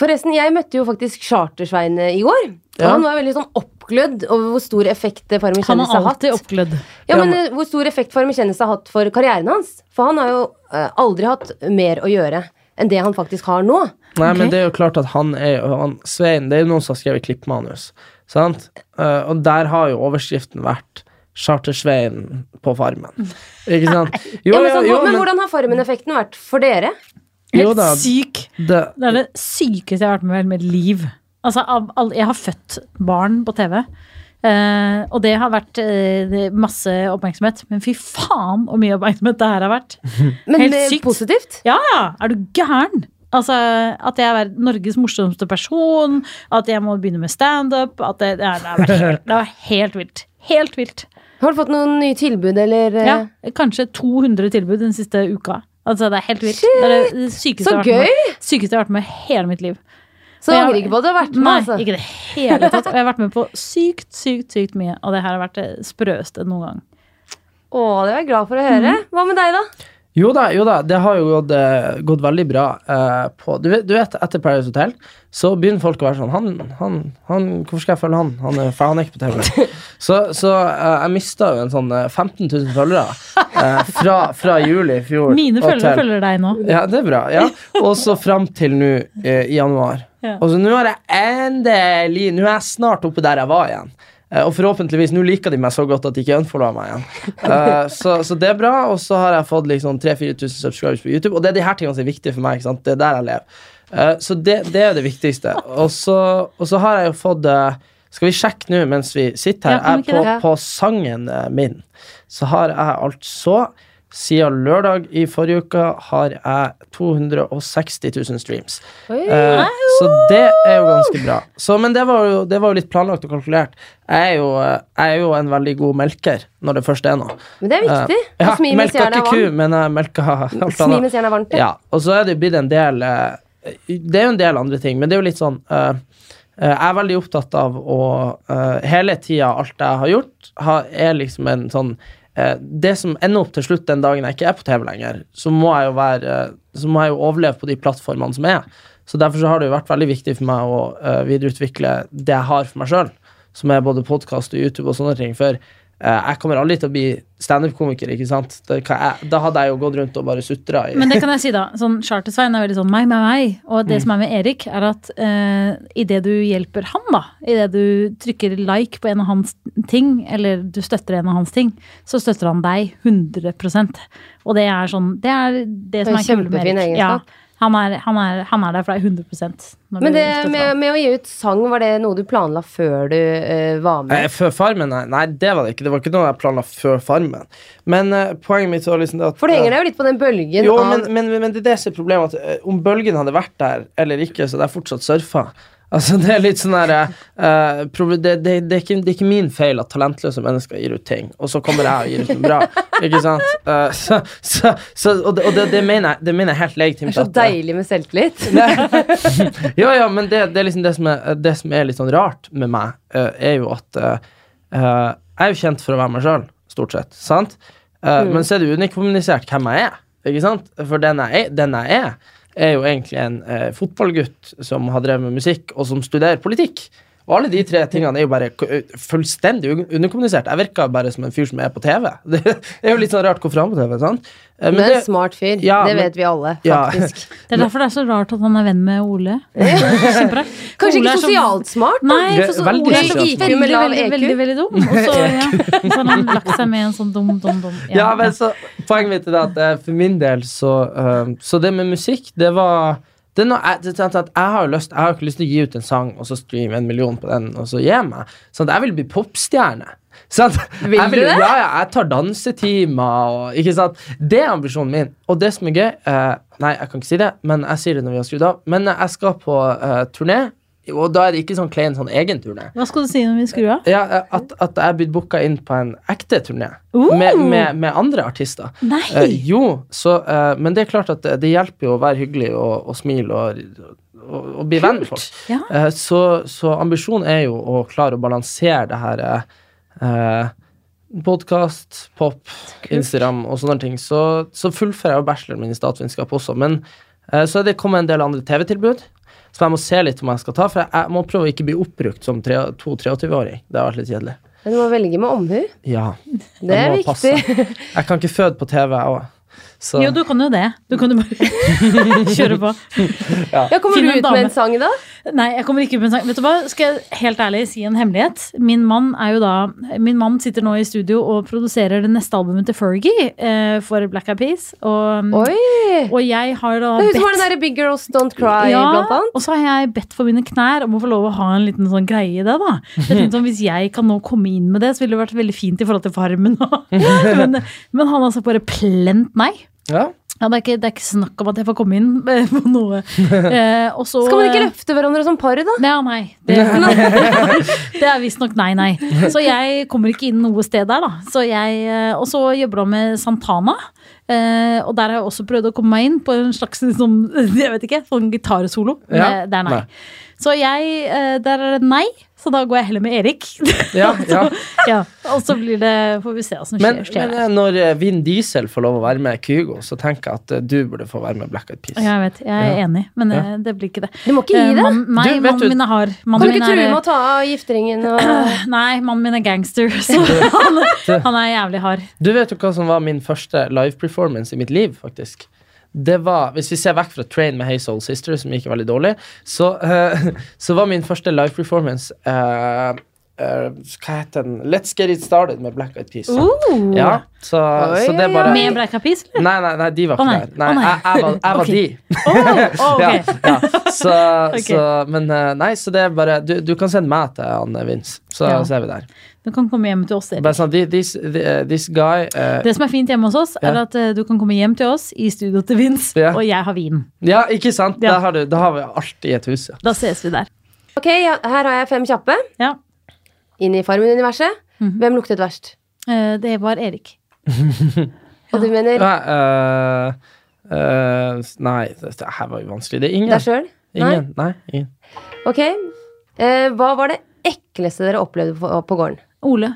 Forresten, jeg møtte jo faktisk Chartersvein i går. Og Ja. han var veldig sånn oppglødd over hvor stor effekt Farmen Han kjendis er har hatt. alltid oppglødd. Ja, men eh, Hvor stor effekt Farmen kjendis har hatt for karrieren hans. For han har jo eh, aldri hatt mer å gjøre enn det han faktisk har nå. Nei, okay. men det er jo klart at han er han, Svein, det er jo noen som har skrevet klippmanus. Sant? Eh, og der har jo overskriften vært Chartersveien på Farmen. Ikke sant? Jo, Ja, men, så, jo, men men hvordan har Farmen-effekten vært for dere? Jo Helt da. syk. det, Det er det sykeste jeg har vært med i hele mitt liv. Altså, jeg har født barn på TV. eh, og det har vært eh, masse oppmerksomhet. Men fy faen hvor mye oppmerksomhet det her har vært. Men Helt er sykt. positivt? Ja, ja! Er du gæren? Altså, At jeg er Norges morsomste person, at jeg må begynne med standup. Det, det, det, har helt- det var helt vilt. Helt vilt. Har du fått noen nye tilbud, eller? eh, Ja, kanskje 200 tilbud den siste uka. Altså, Det er helt vilt. Det er det sykeste, Så jeg har vært med, sykeste jeg har vært med i hele mitt liv. Så angrer ikke på at du har vært med, Nei, altså. ikke det hele tatt. Og jeg har vært med på sykt, sykt, sykt mye. Og det her har vært det sprøeste noen gang. Å, det var jeg glad for å høre. Mm. Hva med deg, da? Jo da, jo da, det har jo gått, eh, gått veldig bra eh, på du vet, du vet, etter Paradise Hotel så begynner folk å være sånn Han, han, han Hvorfor skal jeg følge han? Han er, han er ikke på TV. Så, så eh, jeg mista jo en sånn eh, 15 000 følgere eh, fra, fra juli i fjor. Mine følgere følger deg nå. Ja, det er bra. ja Og så fram til nå eh, i januar. Ja. Og så nå har jeg endelig Nå er jeg snart oppe der jeg var igjen. Eh, og forhåpentligvis nå liker de meg så godt at de ikke unfollower meg igjen. Eh, så, så det er bra. Og så har jeg fått liksom 3000-4000 subscribers på YouTube. Og det er de her tingene som er viktige for meg. Ikke sant? Det er der jeg lever. Eh, så det, det er det viktigste. Og så, og så har jeg jo fått Skal vi sjekke nå mens vi sitter her? Jeg, på, på sangen min så har jeg altså siden lørdag i forrige uke har jeg 260 000 streams. Oi. Eh, så det er jo ganske bra. Så, men det var, jo, det var jo litt planlagt og kalkulert. Jeg er, jo, eh, jeg er jo en veldig god melker når det først er noe. Men det er viktig. Eh, ja, melka ikke ku, men jeg melka Smi mens jernet er varmt. Ja, og så er det blitt en del eh, Det er jo en del andre ting, men det er jo litt sånn eh, eh, Jeg er veldig opptatt av å eh, Hele tida, alt jeg har gjort, har, er liksom en sånn eh, Det som ender opp til slutt den dagen jeg ikke er på TV lenger, så må jeg jo være eh, Så må jeg jo overleve på de plattformene som er. Så derfor så har det jo vært veldig viktig for meg å eh, videreutvikle det jeg har for meg sjøl, som er både podkast og YouTube og sånne ting. For eh, jeg kommer aldri til å bli standup-komiker, ikke sant? Det kan jeg, da hadde jeg jo gått rundt og bare sutra i Men det kan jeg si, da. Sånn, Charter-Svein er veldig sånn meg, meg, meg. Og det som er med Erik, er at uh, idet du hjelper han, da, idet du trykker like på en av hans ting, eller du støtter en av hans ting, så støtter han deg 100% Og det er sånn Det er det Det er som er kult med kjempefin Erik. Ja, egenskap. Han, er, han, er, han er der for deg 100 når Men det med, med å gi ut sang, var det noe du planla før du uh, var med? Eh, Før Farmen? Nei, nei, det var det ikke. Det var ikke noe jeg planla før Farmen. Men uh, poenget mitt var liksom det at For du henger eh, deg jo litt på den bølgen Jo, av men, men, men det er det som er problemet. At om bølgen hadde vært der eller ikke, så hadde jeg fortsatt surfa. Altså, det er litt sånn der uh, det, det, det, er ikke, det er ikke min feil at talentløse mennesker gir ut ting, og så kommer jeg og gir ut noe bra. Ikke sant? Uh, så, så, så, og det, og mener jeg, det mener jeg helt Det er så eh, deilig med selvtillit. ja, ja, men det, det er liksom det som er, det som er litt sånn rart med meg, uh, er jo at eh, eh, Jeg er jo kjent for å være meg sjøl, stort sett. Sant? Mm. Men så er det unikommunisert hvem jeg er. Ikke sant? For den jeg den jeg er, er jo egentlig en eh, fotballgutt som har drevet med musikk, og som studerer politikk. Og alle de tre tingene er jo bare fullstendig underkommunisert. Jeg virker bare som en fyr som er på TV. Det er jo litt sånn rart hvorfor han er på TV. sant? Eh, Men det er en smart fyr. Ja, det men- vet vi alle, Ja. faktisk. Det er derfor det er så rart at han er venn med Ole. Kanskje Ole ikke sosialt så- smart? Nei, for så veldig Ole er så veldig, veldig, veldig, veldig dum. Og så, ja, så har han lagt seg med en sånn dum, dum, dum. Ja, men så Poenget mitt er at eh, for min del så Så det med musikk, det var det er noe, jeg, det, at jeg har lyst Jeg har ikke lyst til å gi ut en sang og så streame en million på den, og så gi meg. Sånn at jeg vil bli popstjerne. Sånn Vil jeg du det? Ja, ja, jeg tar dansetimer og Ikke sant? Det er ambisjonen min. Og det som er gøy eh, Nei, jeg kan ikke si det, men jeg sier det når vi har skrudd av. Men jeg skal på eh, turné, og da er det ikke sånn klein sånn egen turné. Hva skal du si når vi skrur av? Ja, eh, at, at jeg er blitt booka inn på en ekte turné Uh! med, med, med andre artister. Nei! Eh, jo, så, eh, men det er klart at det, det hjelper jo å være hyggelig og, og smile og, og, og bli venn med folk. Ja. Eh, så, så ambisjonen er jo å klare å balansere det her eh, Podkast, pop, Instagram og sånne ting. Så, så fullfører jeg jo bacheloren min i statsvitenskap også. Men eh, så er det kommet en del andre TV-tilbud som jeg må se litt om jeg skal ta. For jeg, må prøve å ikke bli oppbrukt som tre- to 23-åring. Det har vært litt kjedelig. Men du må velge med omhu. Ja, Det er viktig. passe. jeg kan ikke føde på TV, jeg òg. Så Jo, du kan jo det. Du kan jo bare kjøre på. Ja, Kommer Finn du ut med en sang da? Nei, jeg kommer ikke ut med en sang. Vet du hva? Skal jeg helt ærlig si en hemmelighet? Min mann er jo da Min mann sitter nå i studio og produserer det neste albumet til Fergie eh, for Black Eyed Peas. Og, Oi! og jeg har da Det husker hun har den derre Big Girls Don't Cry, ja, blant annet. og så har jeg bedt for mine knær om å få lov å ha en liten sånn greie i det. da Jeg tenkte sånn, Hvis jeg kan nå komme inn med det, så ville det vært veldig fint i forhold til Farmen. men, men han har altså bare plent nei. Ja. Ja, det, er ikke, det er ikke snakk om at jeg får komme inn eh, på noe. Eh, også, Skal man ikke eh, løfte hverandre som par, da? Ja, nei. Det, det er visstnok nei, nei. Så jeg kommer ikke inn noe sted der, da. Så jeg, eh, og så jobber han med Santana. Eh, og der har jeg også prøvd å komme meg inn på en slags sånn, jeg vet ikke, sånn gitarsolo. Ja. det, det er nei. Nei. Så jeg, der er det nei, så da går jeg heller med Erik. Ja, ja. ja, og så blir det, får vi se hva som skjer. Men, skjer men eh, når eh, Vin Diesel får lov å være med Kygo, så tenker jeg at eh, du burde få være med Black Eyed Peas. jeg vet, jeg er Ja. enig, men Ja. det blir ikke det. Du må ikke gi det. nei, Du, mannen min er hard. Kan du ikke true med å ta av gifteringen og Nei, mannen min er gangster, så han, han er jævlig hard. Du vet jo hva som var min første live performance i mitt liv, faktisk. Det var, Hvis vi ser vekk fra Train med Hey Soul Sister, som gikk veldig dårlig, så, uh, så var min første live performance eh, eh, Hva heter den? Let's Get It Started med Black Eyed Peas. Uh. Ja, så, Oi, så det er bare. Med Black Eyed Peas, eller? Nei, nei, nei, de var ikke nei. der. Nei, oh, nei. jeg, jeg var, jeg var de. oh, oh, okay. Ja, ja. Så, okay. så, men eh, nei, så det er bare Du, du kan sende meg til han eh, Vince, så Ja. ser vi der. Du kan komme hjem til oss. Erik. Sånn, this, this guy uh, Det som er fint hjemme hos oss, er at uh, du kan komme hjem til oss i studio til Vince, yeah. og jeg har vin. Ja, ikke sant? Ja. Da, har du, da har vi alltid et hus, ja. Da ses vi der. Ok, ja, her har jeg fem kjappe. Ja. Inn i Farmen-universet. Mhm. Hvem luktet verst? Uh, Det var Erik. Og du mener Nei, uh, uh, nei, det her var jo vanskelig. Det er ingen. deg sjøl? ingen. Nei, ingen. Ok. Eh, hva var det ekleste dere opplevde på, på gården? Ole.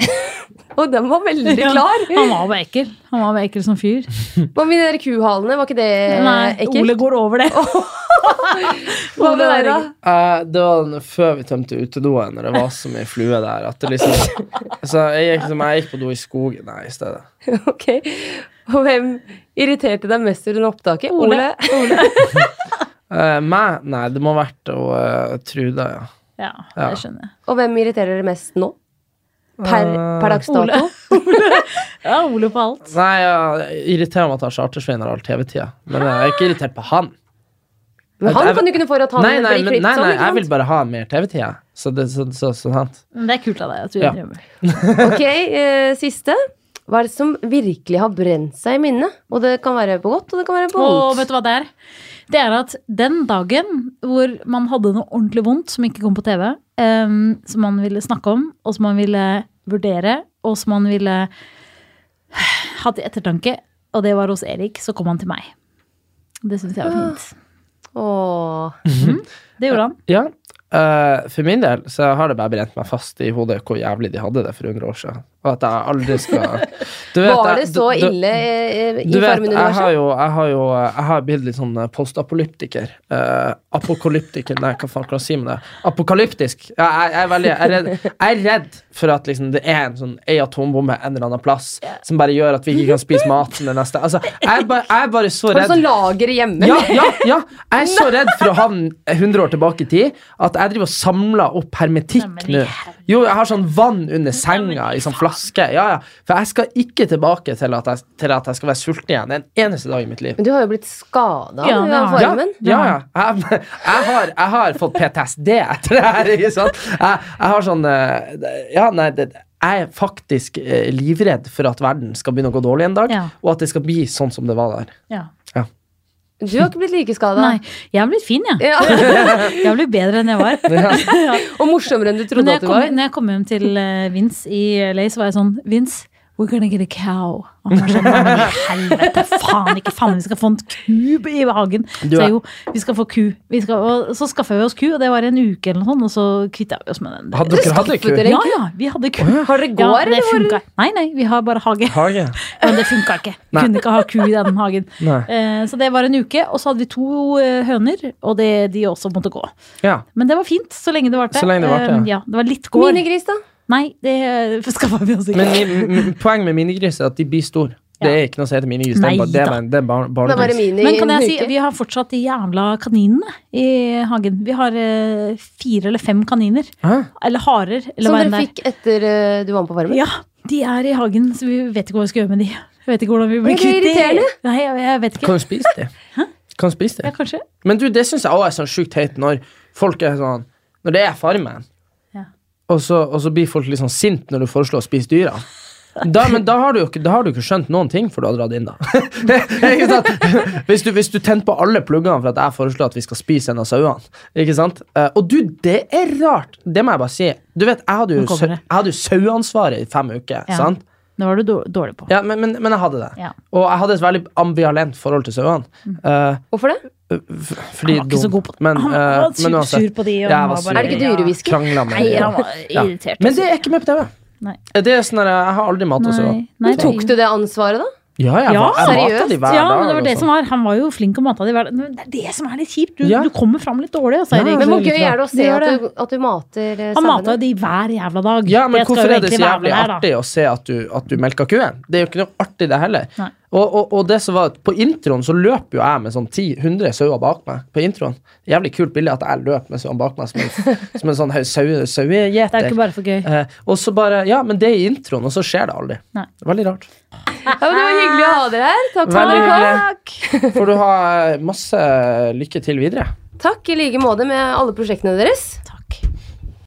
Og den var veldig Ja, klar! Han var bare ekkel. Han var bare ekkel som fyr. Hva med de der kuhalene? Var ikke det Nei, ekkelt? Ole går over det. Hva med deg, da? Uh, det var den- før vi tømte utedoen, når det var så mye flue der. At det liksom Så jeg gikk, som jeg gikk på do i skogen nei, i stedet. Ok. Og hvem irriterte deg mest under opptaket? Ole. Ole. uh, meg? Nei, det må ha vært å uh, Truda, ja. Ja, Ja. det skjønner jeg. Og hvem irriterer dere mest nå? Per, Eh, per dags Ole. dato? Ja, Ole på alt. Nei, jeg irriterer meg at han Chartersveien har all TV-tida. Men jeg er ikke irritert på han. Men han kan du kunne få at han Nei, nei, klippet nei, nei, jeg vil bare ha mer TV-tida. Så det så, så, så, sant. Det er kult av deg at du Ja. drømmer. Ok, eh, siste. Hva er det som virkelig har brent seg i minnet? Og det kan være på godt, og det kan være på Og vondt. vet du hva det er? Det er at den dagen hvor man hadde noe ordentlig vondt som ikke kom på TV, um, som man ville snakke om, og som man ville vurdere, og som han ville ha til ettertanke, og det var hos Erik, så kom han til meg. Det syns jeg var fint. Åh. Det gjorde han. Ja. Uh, for min del så har det bare brent meg fast i hodet hvor jævlig de hadde det for 100 år siden. Og at jeg aldri skal Du vet, Var det så jeg, du- ille i i Du vet, Farmen jeg har jo Jeg har jo Jeg har blitt litt sånn eh, postapolyptiker. Uh, apokalyptiker Nei, hva faen kan jeg si med det? Apokalyptisk. Ja, jeg, jeg er veldig Jeg er redd, jeg er redd for at liksom det er en sånn ei atombombe en eller annen plass som bare gjør at vi ikke kan spise maten det neste Altså, jeg er bare, jeg er bare så Har du redd sånn lager hjemme? ja, ja, ja. Jeg er så redd for å havne 100 år tilbake i tid at jeg driver og samler opp hermetikk nå. Jo, jeg har sånn vann under senga i sånn flaske. Ja, ja. For jeg skal ikke tilbake til at jeg, til at jeg skal være sulten igjen en eneste dag i mitt liv. Men du har jo blitt skada Ja, av jeg. Ja, ja, ja. Jeg, jeg, har, jeg har fått PTSD etter det her. Ikke sant? Jeg, jeg har sånn eh, Ja, nei, det, jeg er faktisk eh, livredd for at verden skal begynne å gå dårlig en dag, Ja. og at det skal bli sånn som det var der. Ja. Du har ikke blitt like skada. Nei, jeg har blitt fin, jeg. Ja. Jeg har blitt bedre enn jeg var. Og morsommere enn du trodde at du kom, var. når jeg kom hjem til eh, Vince i LA, så var jeg sånn Vince, we're gonna get a cow. Og han sånn, «Nei, men i helvete, faen ikke faen, vi skal få en ku i hagen. Så jeg, jo, vi skal få ku. Vi skal, og så skaffa vi oss ku, og det var en uke eller noe sånt, og så kvitta vi oss med den. Hadde dere hadde ku? Ja, ja, vi hadde ku. Har dere Ja, gård, det eller? hvor- funka. Nei, nei, vi har bare hage. Hage? Men det funka ikke. Nei. Kunne ikke ha ku i den hagen. Nei. Eh, Så det var en uke, og så hadde vi to eh, høner, og det, de også måtte gå. Ja. Men det var fint, så lenge det varte. Så lenge det varte, ja. Eh, ja. Det var litt gård. Minigris, da? Nei, det skaffa vi oss ikke. Men poenget med minigris er at de blir store. Det er ikke noe å si til minigris. Det er det er bare, det er bar, Det bare mini Men kan jeg si, vi har fortsatt de jævla kaninene i hagen. Vi har uh, fire eller fem kaniner. Hæ? Eller harer, eller Som dere er. fikk etter uh, du var med på Farmen? Ja, de er i hagen, så vi vet ikke hva vi skal gjøre med de. Jeg vet ikke hvordan vi blir kvitt de. Nei, jeg, jeg vet ikke. Kan du spise dem? Kan du spise Ja, kanskje. Men du, det syns jeg også er sånn sjukt teit når folk er sånn Når det er Farmen, Ja. Og, så, og så blir folk litt sånn sint når du foreslår å spise dyra. Da, men da har, du jo ikke, da har du ikke skjønt noen ting før du har dratt inn, da. ikke sant? Hvis du, hvis du tenner på alle pluggene for at jeg foreslår at vi skal spise en av sauene. Ikke sant? Eh, og du, det er rart! Det må jeg bare si. Du vet, Jeg hadde jo, jeg hadde jo saueansvaret i fem uker. Ja. sant? Det var du dårlig på. Ja, men, men, men jeg hadde det. Ja. Og jeg hadde et veldig ambivalent forhold til sauene. Uh, Hvorfor det? Fordi Han var ikke så god på det. Men, Han var men uansett, sur på de, og han var sur. Er det ikke dyrehvisker? Krangla Nei, han var Ja. irritert. Men det er ikke med på TV. Nei. Det er sånn at Jeg har aldri mata. Nei, nei, Tok du det ansvaret, da? Ja, jeg, Ja, var- jeg mata seriøst? de hver ja, dag. men det var det som sånn. var. Han var jo flink og mata de hver dag. Men det er det som er litt kjipt. Du, Ja. du kommer fram litt dårlig. Altså, Ja, Men hvor gøy er det å Det se at du, at du mater eh, Han mata de hver jævla dag. Ja, men Det hvorfor er det så jævlig der, artig å se at du, at du melker kuen? Det er jo ikke noe artig, det heller. Nei. Og, og, og det som var På introen så løper jo jeg med sånn 10-100 sauer bak meg. På introen Jævlig kult bilde at jeg løper med sauene bak meg som en, som en sånn sau- Det er ikke bare for gøy. Eh, og så bare Ja, men det er i introen, og så skjer det aldri. Nei. Veldig rart. Ja, men det var hyggelig å ha dere her. Takk for Veldig dere kom. Får du ha eh, masse lykke til videre. Takk i like måte med alle prosjektene deres. Takk.